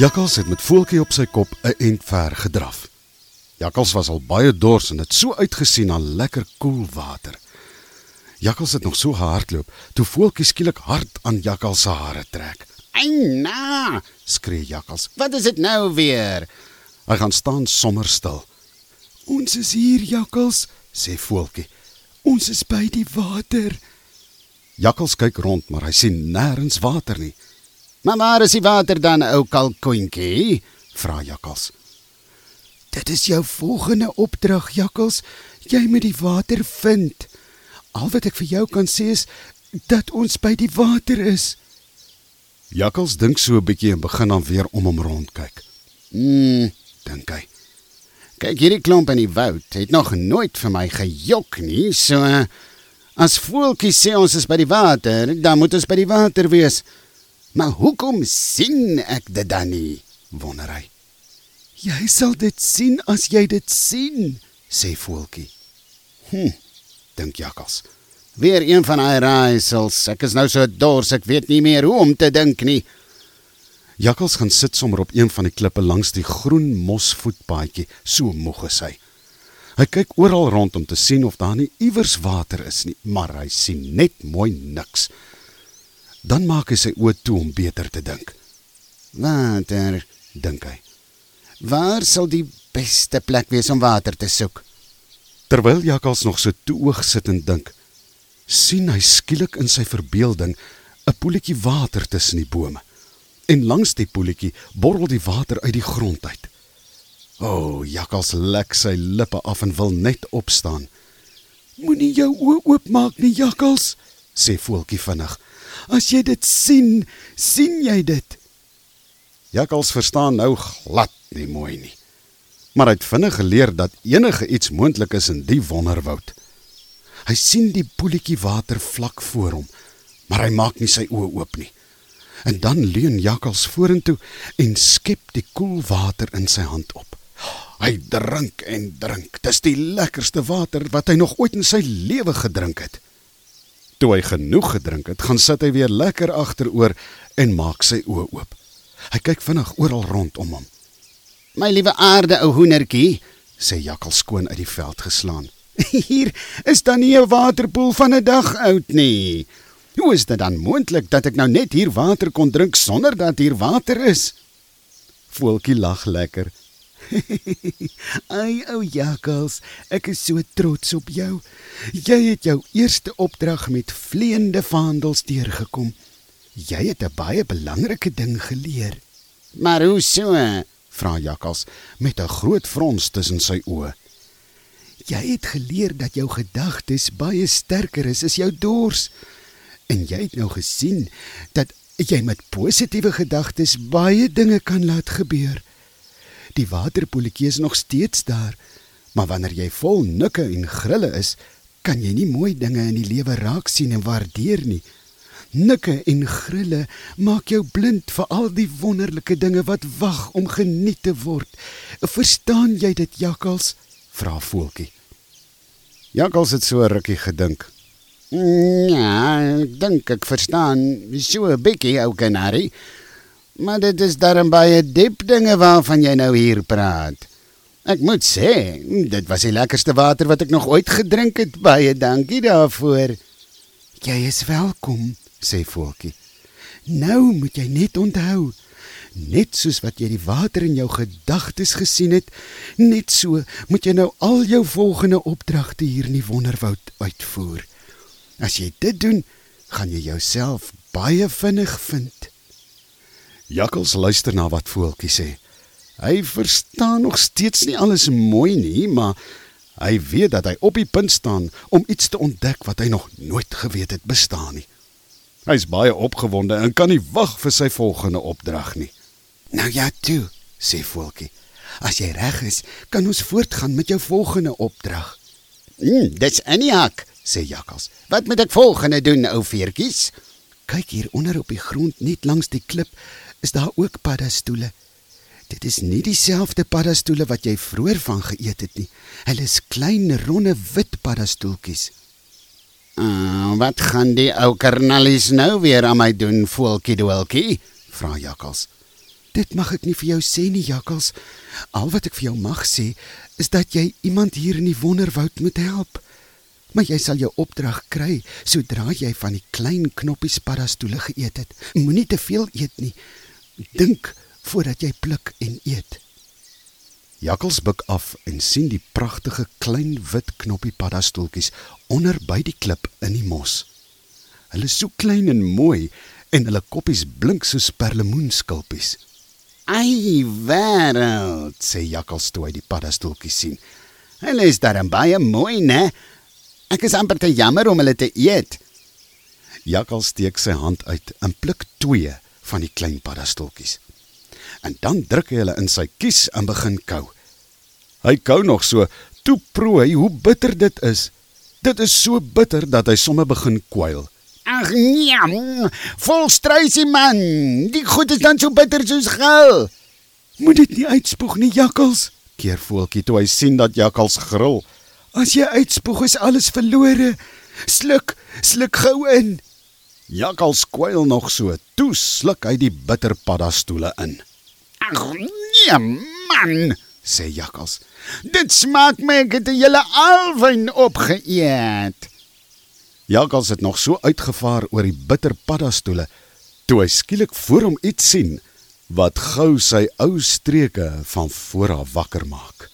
Jakkals het met voeltjie op sy kop 'n ent ver gedraf. Jakkals was al baie dors en het so uitgesien na lekker koel water. Jakkals het nog so gehardloop toe voeltjie skielik hard aan Jakkals se hare trek. "Eina!" skree Jakkals. "Wat is dit nou weer?" Hy gaan staan sommer stil. "Ons is hier, Jakkals," sê voeltjie. "Ons is by die water." Jakkals kyk rond, maar hy sien nêrens water nie. "Maar waar is die water dan, ou kalkoentjie?" vra Jakkals. "Dit is jou volgende opdrag, Jakkals. Jy moet die water vind. Al wat ek vir jou kan sê is dat ons by die water is." Jakkals dink so 'n bietjie en begin dan weer om hom rond kyk. "Hm," dink hy. "Kyk hierdie klomp in die woud. Het nog nooit vir my gejok nie, so as voeltjie sê ons is by die water, dan moet ons by die water wees." Maar hoekom sien ek dit dan nie? wonder hy. Jy sal dit sien as jy dit sien, sê voeltjie. Hm, dink Jakkals. Weer een van daai raaisels. Ek is nou so dors, ek weet nie meer hoe om te dink nie. Jakkals gaan sit sommer op een van die klippe langs die groen mosvoetpaadjie, so moeg is hy. Hy kyk oral rond om te sien of daar nie iewers water is nie, maar hy sien net mooi niks. Dan maak hy sy oë toe om beter te dink. Water, dink hy. Waar sal die beste plek wees om water te soek? Terwyl Jakkals nog so toe oog sit en dink, sien hy skielik in sy verbeelding 'n poeltjie water tussen die bome. En langs die poeltjie borrel die water uit die grond uit. O, oh, Jakkals lek sy lippe af en wil net opstaan. Moenie jou oë oopmaak nie, Jakkals, sê voeltjie vinnig. As jy dit sien, sien jy dit. Jakkals verstaan nou glad nie mooi nie. Maar hy het vinnig geleer dat enige iets moontlik is in die wonderwoud. Hy sien die poeltjie water vlak voor hom, maar hy maak nie sy oë oop nie. En dan leun Jakkals vorentoe en skep die koel water in sy hand op. Hy drink en drink. Dis die lekkerste water wat hy nog ooit in sy lewe gedrink het. Toe hy genoeg gedrink het, gaan sit hy weer lekker agteroor en maak sy oë oop. Hy kyk vinnig oral rondom hom. "My liewe aarde ou hoendertjie," sê Jakkal skoon uit die veld geslaan. "Hier is dan nie 'n waterpoel van 'n dag oud nie. Hoe is dit dan moontlik dat ek nou net hier water kon drink sonder dat hier water is?" Voeltjie lag lekker. Ai ou jakkals, ek is so trots op jou. Jy het jou eerste opdrag met vleiende vaandels deurgekom. Jy het 'n baie belangrike ding geleer. Maar hoe so? vra jakkals met 'n groot frons tussen sy oë. Jy het geleer dat jou gedagtes baie sterker is as jou dors. En jy het nou gesien dat jy met positiewe gedagtes baie dinge kan laat gebeur. Die waterpoeltjie is nog steeds daar, maar wanneer jy vol nikke en grille is, kan jy nie mooi dinge in die lewe raak sien en waardeer nie. Nikke en grille maak jou blind vir al die wonderlike dinge wat wag om geniet te word. Verstaan jy dit, Jakkals? vra voeltjie. Jakkals het so rukkie gedink. Ja, ek dink ek verstaan. So 'n bietjie ou kanarie. Maar dit is darm baie diep dinge waarvan jy nou hier praat. Ek moet sê, dit was die lekkerste water wat ek nog ooit gedrink het. Baie dankie daarvoor. Jy is welkom, sê Voeltjie. Nou moet jy net onthou, net soos wat jy die water in jou gedagtes gesien het, net so moet jy nou al jou volgende opdragte hier in die wonderwoud uitvoer. As jy dit doen, gaan jy jouself baie vinnig vind. Jakkals luister na wat voeltjie sê. Hy verstaan nog steeds nie alles mooi nie, maar hy weet dat hy op die punt staan om iets te ontdek wat hy nog nooit geweet het bestaan nie. Hy's baie opgewonde en kan nie wag vir sy volgende opdrag nie. Nou ja, toe, sê voeltjie. As jy reg is, kan ons voortgaan met jou volgende opdrag. Mm, dit's Aniak, sê Jakkals. Wat moet ek volgende doen, ou veertjies? Kyk hier onder op die grond net langs die klip is daar ook paddastoele. Dit is nie dieselfde paddastoele wat jy vroeër van geëet het nie. Hulle is klein, ronde, wit paddastoeltjies. Uh, wat gaan die ou karnalies nou weer aan my doen, voeltjie doeltjie? vra Jakkals. Dit mag ek nie vir jou sê nie, Jakkals. Al wat ek vir jou mag sê, is dat jy iemand hier in die wonderwoud moet help. Maar jy sal jou opdrag kry sodra jy van die klein knoppies paddastoele geëet het. Moenie te veel eet nie. Dink voordat jy pluk en eet. Jakkals buig af en sien die pragtige klein wit knoppie paddastoeltjies onder by die klip in die mos. Hulle is so klein en mooi en hulle koppies blink soos perlemoenskulpies. Ai, wêreld, sê Jakkals toe hy die paddastoeltjies sien. Hulle is darem baie mooi, né? Ek is amper te jammer om hulle te eet. Jakkals steek sy hand uit en pluk twee van die klein paddastoeltjies. En dan druk hy hulle in sy kies en begin kou. Hy kou nog so, toe proe hy hoe bitter dit is. Dit is so bitter dat hy sommer begin kwyl. Ag nee, vol struisie man. Die goed is dan so bitter soos gil. Moet dit nie uitspoeg nie, Jakkals. Keer voeltjie toe hy sien dat Jakkals gril. As jy uitspoeg is alles verlore. Sluk, sluk gou in. Jakkals kwyl nog so, toe sluk hy die bitter paddastoele in. Ag nee man, sê Jakkals. Dit smaak my ek het 'n hele alwyn opgeëet. Jakkals het nog so uitgevaar oor die bitter paddastoele toe hy skielik voor hom iets sien wat gou sy ou streke van voor af wakker maak.